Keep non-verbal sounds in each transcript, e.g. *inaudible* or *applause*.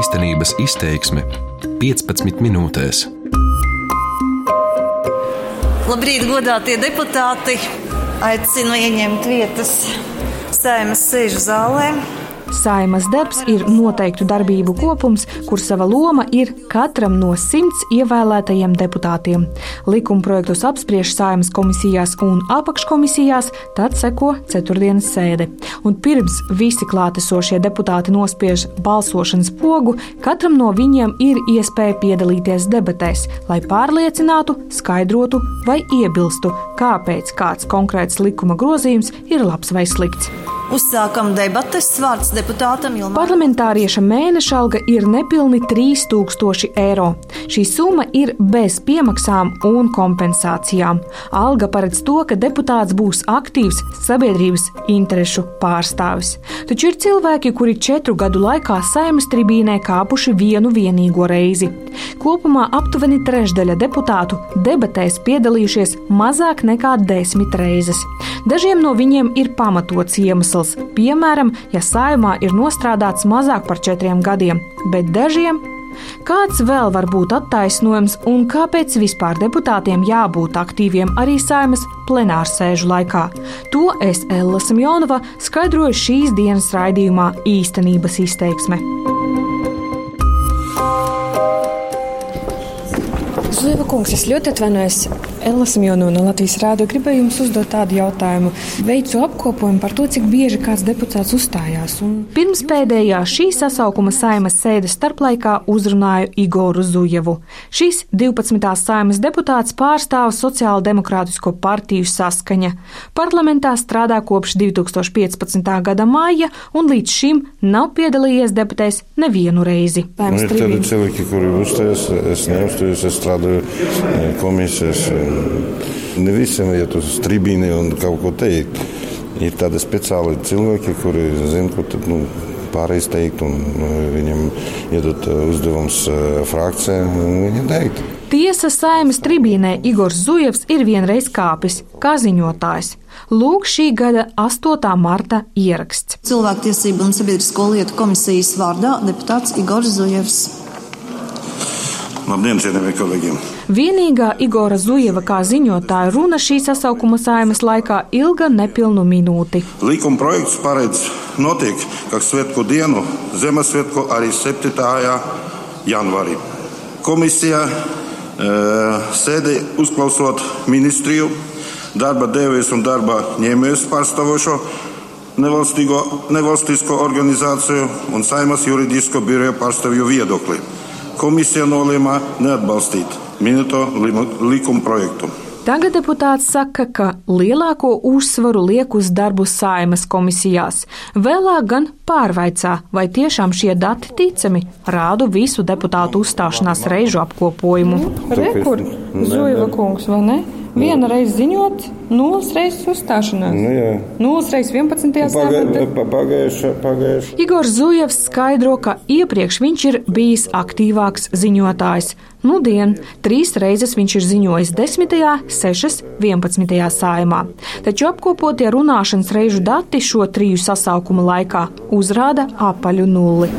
Īstenības izteiksme 15 minūtēs. Labrīt, godātie deputāti! Aicinu ieņemt vietas sēmas sēžu zālē. Saimas darbs ir noteiktu darbību kopums, kur sava loma ir katram no simts ievēlētajiem deputātiem. Likuma projektus apspriež saimas komisijās un apakškomisijās, tad seko ceturtdienas sēde. Un pirms visi klātesošie deputāti nospiež balsošanas pogu, katram no viņiem ir iespēja piedalīties debatēs, lai pārliecinātu, skaidrotu vai iebilstu, kāpēc kāds konkrēts likuma grozījums ir labs vai slikts. Uzsākam debates. Vārds deputātam Ilmāram. Parlamentārieša mēneša alga ir nepilni 3000 eiro. Šī summa ir bez piemaksām un kompensācijām. Alga paredz to, ka deputāts būs aktīvs sabiedrības interešu pārstāvis. Taču ir cilvēki, kuri četru gadu laikā saimas tribīnē kāpuši vienu vienīgo reizi. Kopumā aptuveni trešdaļa deputātu debatēs piedalījušies mazāk nekā desmit reizes. Dažiem no viņiem ir pamatots iemesls, piemēram, ja saimā ir nostrādāts mazāk par četriem gadiem, bet dažiem Kāds vēl var būt attaisnojums un kāpēc vispār deputātiem jābūt aktīviem arī saimas plenārsēžu laikā? To es Ella Samjonova skaidroju šīs dienas raidījumā īstenības izteiksme. Zlieva kungs, es ļoti atvainojos. Ella Simjona no Latvijas Rādio gribēju jums uzdot tādu jautājumu. Veicu apkopojumu par to, cik bieži kāds deputāts uzstājās. Un... Pirms pēdējā šī sasaukuma saimas sēdes starplaikā uzrunāju Igoru Zujevu. Šis 12. saimas deputāts pārstāv Sociāla demokrātisko partiju saskaņa. Parlamentā strādā kopš 2015. gada māja un līdz šim nav piedalījies debatēs nevienu reizi. Nu, ir tādi cilvēki, kuri uzstājas, es neuzstājos, es strādāju komisijas eh, Ne visiem iet uz tribīni un kaut ko teikt. Ir tādi speciāli cilvēki, kuri zina, ko tad, nu, pārējais teikt, un nu, viņam iedot uh, uzdevums uh, frakcijai, un viņi teikt. Tiesa saimas tribīnē Igors Zujevs ir vienreiz kāpis kā ziņotājs. Lūk, šī gada 8. marta ieraksts. Cilvēktiesību un sabiedrisko lietu komisijas vārdā deputāts Igors Zujevs. Labdien, cienījamie kolēģi! Vienīgā Igora Zujeva kā ziņotāja runa šī sasaukuma saimas laikā ilga nepilnu minūti. Likuma projekts paredz notiek, kā svētku dienu, Ziemassvētku arī 7. janvārī. Komisija e, sēdē uzklausot ministriju, darba devējus un darba ņēmējus pārstāvošo nevalstisko organizāciju un saimas juridisko biroju pārstāvju viedokli komisija nolēma neatbalstīt minēto likuma projektu. Tagad deputāts saka, ka lielāko uzsvaru liek uz darbu saimas komisijās. Vēlāk gan pārvaicā, vai tiešām šie dati ticami rādu visu deputātu uzstāšanās reižu apkopojumu. Rekur, Zuiva kungs, vai ne? Viena reize ziņot, nulles reizes uzstāšanās. Nu, jā. nulles reizes 11. samitē. Pagājušā, pagājušā. Igors Zujevs skaidro, ka iepriekš viņš ir bijis aktīvāks ziņotājs. Nudien trīs reizes viņš ir ziņojis 10., 6., 11. sājumā. Taču apkopotie runāšanas reižu dati šo triju sasaukumu laikā uzrāda apaļu nulli.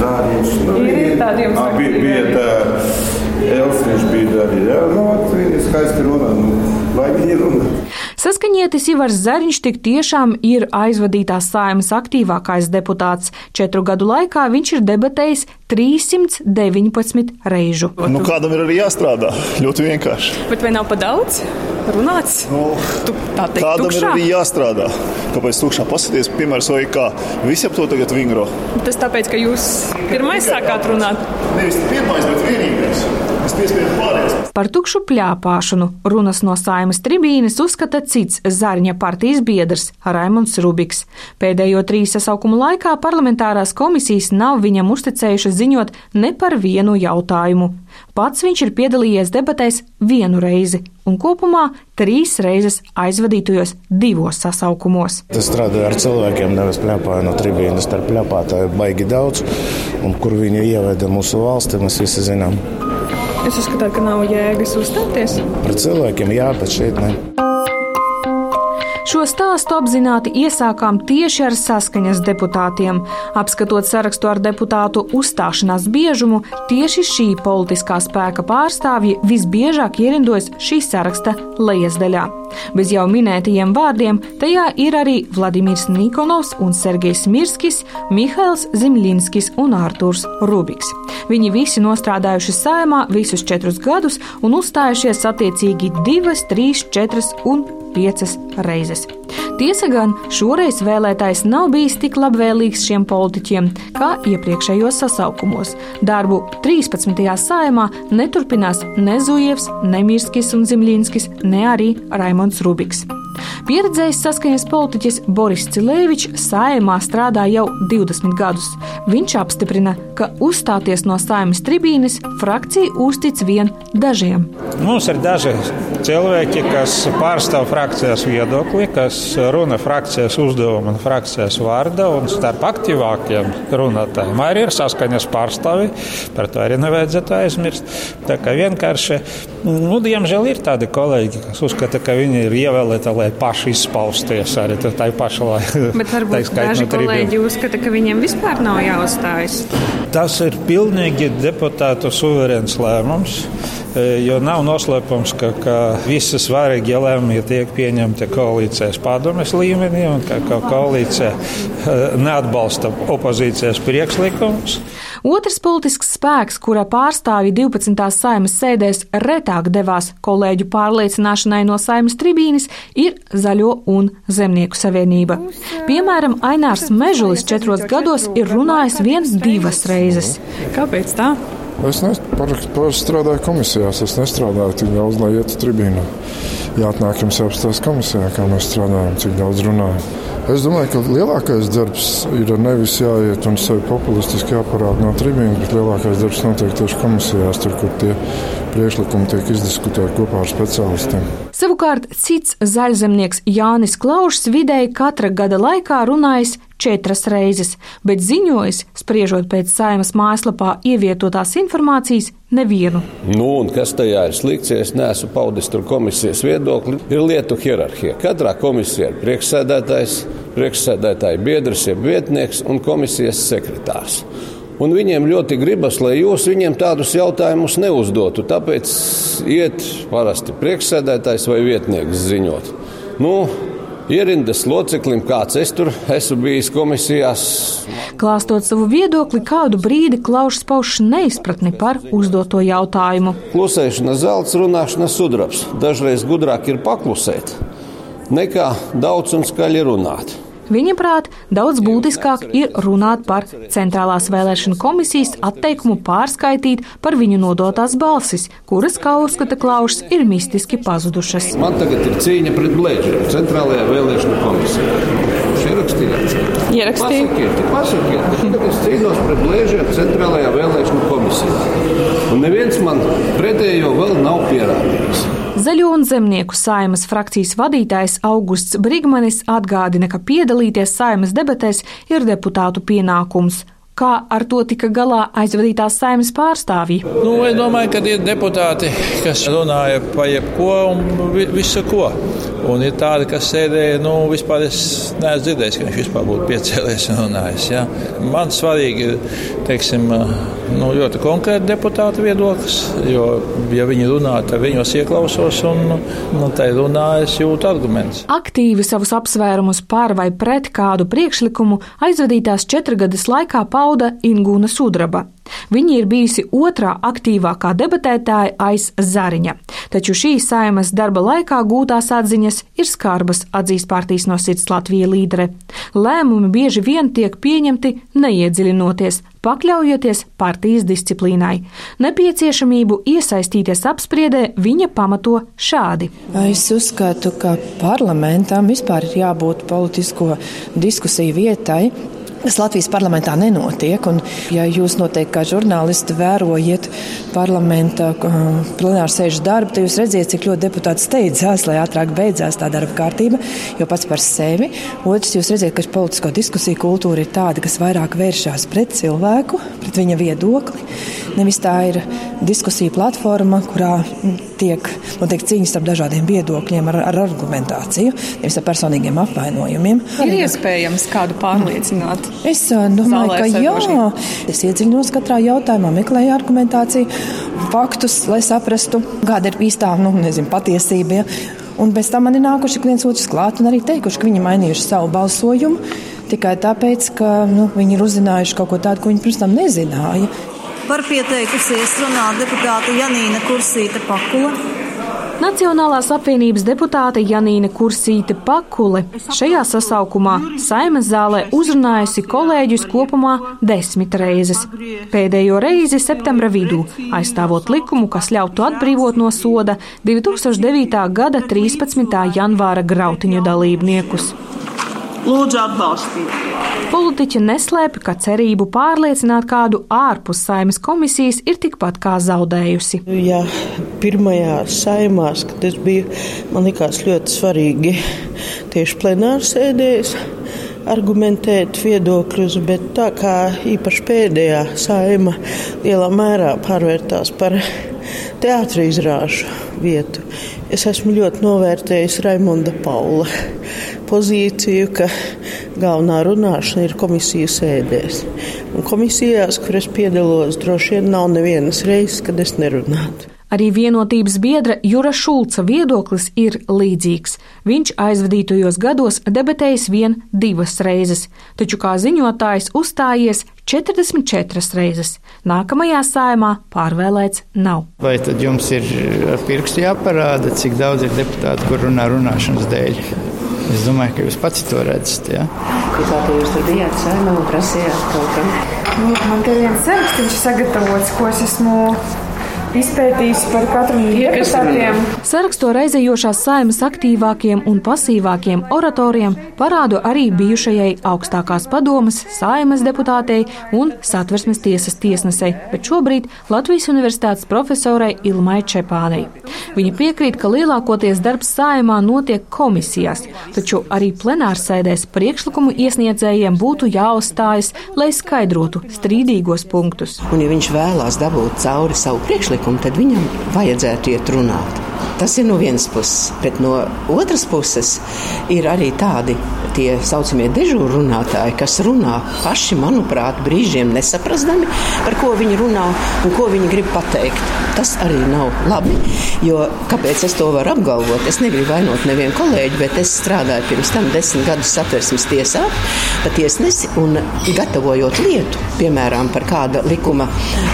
Zāriņš, nu, ir tādiem bija tā. Elsniņš bija arī. Jā, nu, viņi skaisti runā. Nu, lai viņi runā. Saskaņietis Ivars Zariņš tik tiešām ir aizvadītās saimas aktīvākais deputāts. Četru gadu laikā viņš ir debatējis 319 reižu. Nu, kādam ir arī jāstrādā. Ļoti vienkārši. Bet vai nav pa daudz? Runāts? Nu, tu, teikt, kādam tukšā? ir arī jāstrādā. Kāpēc tukšā pasaties, piemērs, vai kā? Visi ap to tagad vingro. Tas tāpēc, ka jūs pirmais sākāt runāt? Nevis pirmais, bet vienīgais. Par tukšu pļāpāšanu runas no saimas tribīnes uzskata cits Zārņa partijas biedrs Raimons Rubiks. Pēdējo trīs sasaukumu laikā parlamentārās komisijas nav viņam uzticējušas ziņot ne par vienu jautājumu. Pats viņš ir piedalījies debatēs vienu reizi un kopumā trīs reizes aizvadītajos divos sasaukumos. Es strādāju ar cilvēkiem, nevis plēpāju no tribīnas, starp plēpātāju baigi daudz, un kur viņi ieveda mūsu valsti, mēs visi zinām. Jūs uzskatāt, ka nav jēgas uzstāties? Pret cilvēkiem jā, bet šeit ne. Šo stāstu apzināti iesākām tieši ar saskaņas deputātiem. Apskatot sarakstu ar deputātu uzstāšanās biežumu, tieši šī politiskā spēka pārstāvji visbiežāk ierindojas šī saraksta lejasdaļā. Bez jau minētajiem vārdiem tajā ir arī Vladimirs Nikonovs un Sergejs Mirskis, Mihails Zimļinskis un Ārtūrs Rubiks. Viņi visi nostrādājuši saimā visus četrus gadus un uzstājušies attiecīgi divas, trīs, četras un piecas reizes. Tiesa gan, šoreiz vēlētājs nav bijis tik labvēlīgs šiem politiķiem kā iepriekšējos sasaukumos. Darbu 13. sājumā neturpinās ne Zujevs, ne Mirskis un Zimļinskis, ne arī Raimons Rubiks. Pieredzējis saskaņas politiķis Boris Cilēvičs saimā strādā jau 20 gadus. Viņš apstiprina, ka uzstāties no saimas tribīnes frakcija uztic vien dažiem. Mums ir daži cilvēki, kas pārstāv frakcijas viedokli, kas runa frakcijas uzdevuma un frakcijas vārda, un starp aktīvākiem runātājiem arī ir saskaņas pārstāvi. Par to arī nevajadzētu aizmirst. Tā kā vienkārši, nu, diemžēl ir tādi kolēģi, kas uzskata, ka viņi ir ievēlēti, lai paši izpausties arī tā paša laikā. *laughs* Bet varbūt daži no kolēģi uzskata, ka viņiem vispār nav jāuzstājas. Tas ir pilnīgi deputātu suverēns lēmums. Jo nav noslēpums, ka, ka visi svarīgie lēmumi tiek pieņemti koalīcijas padomes līmenī, un ka, ka koalīcija neatbalsta opozīcijas priekšlikumus. Otrs politisks spēks, kura pārstāvji 12. saimas sēdēs retāk devās kolēģu pārliecināšanai no saimas tribīnes, ir Zaļo un Zemnieku savienība. Piemēram, Ainārs Mežulis četros gados ir runājis viens divas reizes. Kāpēc tā? Es parasti strādāju komisijās, es nestrādāju tik daudz, lai ietu tribīnā. Jāatnāk jums jāapstāsta komisijā, kā mēs strādājam, cik daudz runājam. Es domāju, ka lielākais darbs ir nevis jāiet un sevi populistiski jāparāda no tribīnas, bet lielākais darbs notiek tieši komisijās, tur, kur tie priekšlikumi tiek izdiskutēti kopā ar speciālistiem. Savukārt cits zaļzemnieks Jānis Klaušs vidēji katra gada laikā runājis četras reizes, bet ziņojis, spriežot pēc saimas mājaslapā ievietotās informācijas, nevienu. Nu, kas tajā ir slikts, ja es neesmu paudis tur komisijas viedokli, ir lietu hierarhija. Katrā komisijā ir priekšsēdētājs, priekšsēdētāja biedrs, jeb vietnieks un komisijas sekretārs. Un viņiem ļoti gribas, lai jūs viņiem tādus jautājumus neuzdotu. Tāpēc iet parasti priekšsēdētājs vai vietnieks ziņot. Nu, ierindas loceklim, kāds es tur esmu bijis komisijās. Klāstot savu viedokli, kādu brīdi Klauss pauž neizpratni par uzdoto jautājumu. Klusēšana zelts, runāšana sudrabs. Dažreiz gudrāk ir paklusēt nekā daudz un skaļi runāt. Viņa prāt, daudz būtiskāk ir runāt par centrālās vēlēšana komisijas atteikumu pārskaitīt par viņu nodotās balsis, kuras, kā uzskata Klauss, ir mistiski pazudušas. Man tagad ir cīņa pret blēģiem centrālajā vēlēšana komisijā. Viņš ierakstījās. Ierakstīju. Pasakiet, pasakiet. Tagad es cīnos pret blēžiem centrālajā vēlēšana komisijā. Un neviens man pretējo vēl nav pierādījis. Zaļo un zemnieku saimas frakcijas vadītājs Augusts Brigmanis atgādina, ka piedalīties saimas debatēs ir deputātu pienākums. Kā ar to tika galā aizvadītās saimnes pārstāvji? Nu, es domāju, ka ir deputāti, kas runāja par jebko un visu ko. Un ir tādi, kas sēdēja, nu, vispār es neesmu dzirdējis, ka viņš vispār būtu piecēlies un runājis. Ja. Man svarīgi ir, teiksim, nu, ļoti konkrēti deputāta viedoklis, jo, ja viņi runā, tad viņos ieklausos un, nu, tai runā es jūtu argumentus. Aktīvi savus apsvērumus par vai pret kādu priekšlikumu aizvadītās četrgadas laikā pauda Ingūna Sudraba. Viņa ir bijusi otrā aktīvākā debatētāja aiz Zariņa, taču šīs saimas darba laikā gūtās atziņas ir skarbas, atzīst partijas no sirds Latvija līdere. Lēmumi bieži vien tiek pieņemti neiedziļinoties, pakļaujoties partijas disciplīnai. Nepieciešamību iesaistīties apspriedē viņa pamato šādi. Es uzskatu, ka parlamentam vispār ir jābūt politisko diskusiju vietai kas Latvijas parlamentā nenotiek. Un, ja jūs noteikti kā žurnālisti vērojat parlamenta uh, plenāru sēžu darbu, tad jūs redzat, cik ļoti deputāti steidzās, lai ātrāk beidzās tā darba kārtība, jo pats par sevi. Otrs, jūs redzat, ka politisko diskusiju kultūra ir tāda, kas vairāk vēršās pret cilvēku, pret viņa viedokli. Nevis tā ir diskusija platforma, kurā tiek notiek cīņas starp dažādiem viedokļiem ar, ar argumentāciju, nevis ar personīgiem apvainojumiem. Ir iespējams kādu pārliecināt. Es domāju, ka jā. Es iedziļinos katrā jautājumā, meklēju argumentāciju, faktus, lai saprastu, kāda ir īstā nu, nezinu, patiesība. Un pēc tam man ir nākuši viens otrs klāt un arī teikuši, ka viņi mainījuši savu balsojumu tikai tāpēc, ka nu, viņi ir uzzinājuši kaut ko tādu, ko viņi pirms tam nezināja. Par pieteikusies runāt deputāte Janīna Kursīta Pakula. Nacionālās apvienības deputāte Janīna Kursīte Pakule šajā sasaukumā Saimas zālē uzrunājusi kolēģus kopumā desmit reizes. Pēdējo reizi septembra vidū, aizstāvot likumu, kas ļautu atbrīvot no soda 2009. gada 13. janvāra grautiņu dalībniekus. Lūdzu, atbalstīt! Politiķi neslēpj, ka cerību pārliecināt kādu ārpus saimas komisijas ir tikpat kā zaudējusi. Jā, pirmajā saimās, kad es biju, man likās ļoti svarīgi tieši plenārsēdēs argumentēt viedokļus, bet tā kā īpaši pēdējā saima lielā mērā pārvērtās par teātris izrāžu vietu, es esmu ļoti novērtējis Raimonda Paula pozīciju, ka galvenā runāšana ir komisijas sēdēs. Un komisijās, kur es piedalos, droši vien nav nevienas reizes, kad es nerunātu. Arī vienotības biedra Jura Šulca viedoklis ir līdzīgs. Viņš aizvadītajos gados debatējis vien divas reizes, taču kā ziņotājs uzstājies 44 reizes. Nākamajā sājumā pārvēlēts nav. Vai tad jums ir ar pirkstu jāparāda, cik daudz ir deputāti, kur runā runāšanas dēļ? Es domāju, ka jūs pats to redzat. Ja? Kā jūs tur bijāt saimā un prasījāt kaut ko? Nu, man te viens saraksts sagatavots, ko es esmu izpētījis par katru no deputātiem. Saraksto reizējošās saimas aktīvākiem un pasīvākiem oratoriem parādu arī bijušajai augstākās padomas, saimas deputātei un satversmes tiesas tiesnesei, bet šobrīd Latvijas universitātes profesorai Ilmai Čepānei. Viņa piekrīt, ka lielākoties darbs saimā notiek komisijās, taču arī plenārsēdēs priekšlikumu iesniedzējiem būtu jāuzstājas, lai skaidrotu strīdīgos punktus. Un, ja viņš vēlās dabūt cauri savu priekšlikumu, priekšlikumu, tad viņam vajadzētu iet runāt. Tas ir no vienas puses, bet no otras puses ir arī tādi tie saucamie dežūru runātāji, kas runā paši, manuprāt, brīžiem nesaprastami, par ko viņi runā un ko viņi grib pateikt. Tas arī nav labi, jo kāpēc es to varu apgalvot? Es negribu vainot nevienu kolēģi, bet es strādāju pirms tam desmit gadus satversmes tiesā, pat tiesnesi un gatavojot lietu, piemēram, par kāda likuma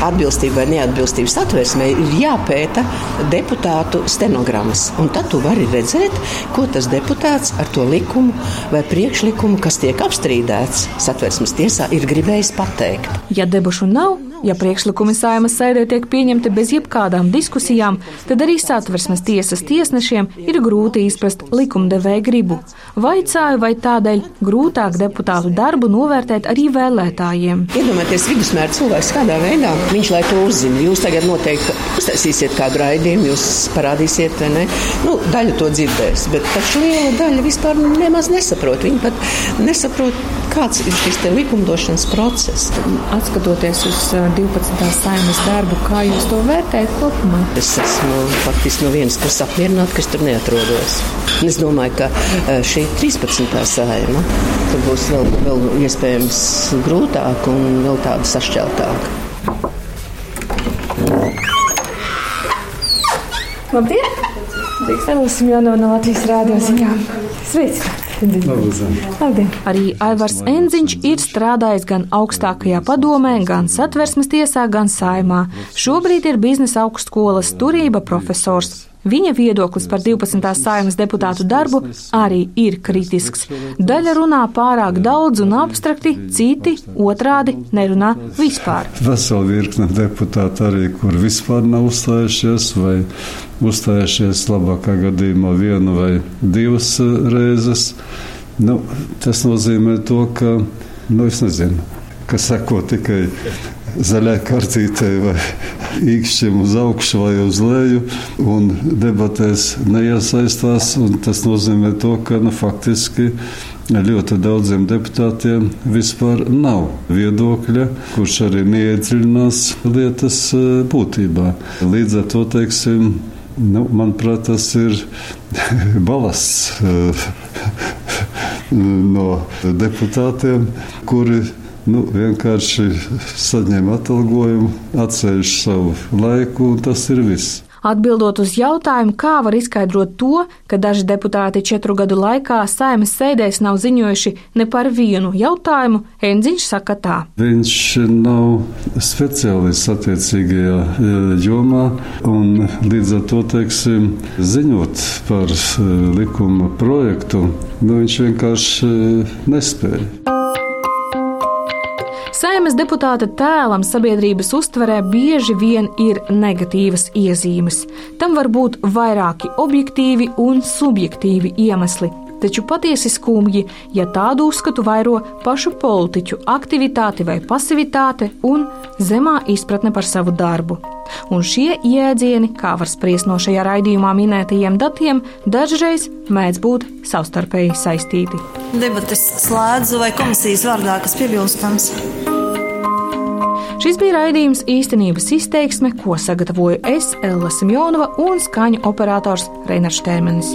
atbilstību vai neatbilstību satversmē, ir jāpēta deputātu stenogrammas. Un tad tu vari redzēt, ko tas deputāts ar to likumu vai priekšlikumu, kas tiek apstrīdēts satversmes tiesā, ir gribējis pateikt. Ja debušu nav, ja priekšlikumi saimas sēdē tiek pieņemti bez jebkādām diskusijām, tad arī satversmes tiesas tiesnešiem ir grūti izprast likumdevēja gribu. Vaicāju, vai tādēļ grūtāk deputātu darbu novērtēt arī vēlētājiem. Iedomājieties, vidusmēra cilvēks kādā veidā viņš lai to uzzina. Jūs tagad noteikti uztaisīsiet kādu raidījumu, jūs parādīsiet vai ne? Nu, daļa to dzirdēs, bet taču liela daļa vispār nemaz nesaprot. Viņi pat nesaprot, kāds ir šis likumdošanas process. Atskatoties uz 12. saimas darbu, kā jūs to vērtējat kopumā? Es esmu faktiski no vienas puses apmierināta, ka es tur neatrodos. Es domāju, ka šī 13. saima būs vēl, vēl iespējams grūtāk un vēl tāda sašķeltāka. Labdien! Esmu jau no Latvijas rādio ziņām. Sveicināti! Labdien. Arī Aivars Enziņš ir strādājis gan augstākajā padomē, gan satversmes tiesā, gan saimā. Šobrīd ir biznesa augstskolas turība profesors. Viņa viedoklis par 12. saimas deputātu darbu arī ir kritisks. Daļa runā pārāk daudz un abstrakti, citi otrādi nerunā vispār. Vesela virkne deputāti arī, kur vispār nav uzstājušies vai uzstājušies labākā gadījumā vienu vai divas eh, reizes. Nu, tas nozīmē to, ka, nu, es nezinu, ka seko tikai zaļai kartītei vai īkšķiem uz augšu vai uz leju, un debatēs neiesaistās. Tas nozīmē to, ka nu, faktiski ļoti daudziem deputātiem vispār nav viedokļa, kurš arī neiedziļinās lietas e, būtībā. Līdz ar to, teiksim, nu, manuprāt, tas ir *laughs* balasts e, *laughs* no deputātiem, kuri nu, vienkārši saņem atalgojumu, atceļ savu laiku, un tas ir viss. Atbildot uz jautājumu, kā var izskaidrot to, ka daži deputāti četru gadu laikā saimas sēdēs nav ziņojuši ne par vienu jautājumu, Enziņš saka tā. Viņš nav speciālists attiecīgajā e, jomā, un līdz ar to, teiksim, ziņot par e, likuma projektu, nu, viņš vienkārši e, nespēja. Saimas deputāta tēlam sabiedrības uztverē bieži vien ir negatīvas iezīmes. Tam var būt vairāki objektīvi un subjektīvi iemesli. Taču patiesi skumji, ja tādu uzskatu vairo pašu politiķu aktivitāte vai pasivitāte un zemā izpratne par savu darbu. Un šie jēdzieni, kā var spriest no šajā raidījumā minētajiem datiem, dažreiz mēdz būt savstarpēji saistīti. Debates slēdzu vai komisijas vārdā, kas piebilstams. Šis bija raidījums īstenības izteiksme, ko sagatavoju es, Ella Simjonova un skaņu operators Reinars Štērmenis.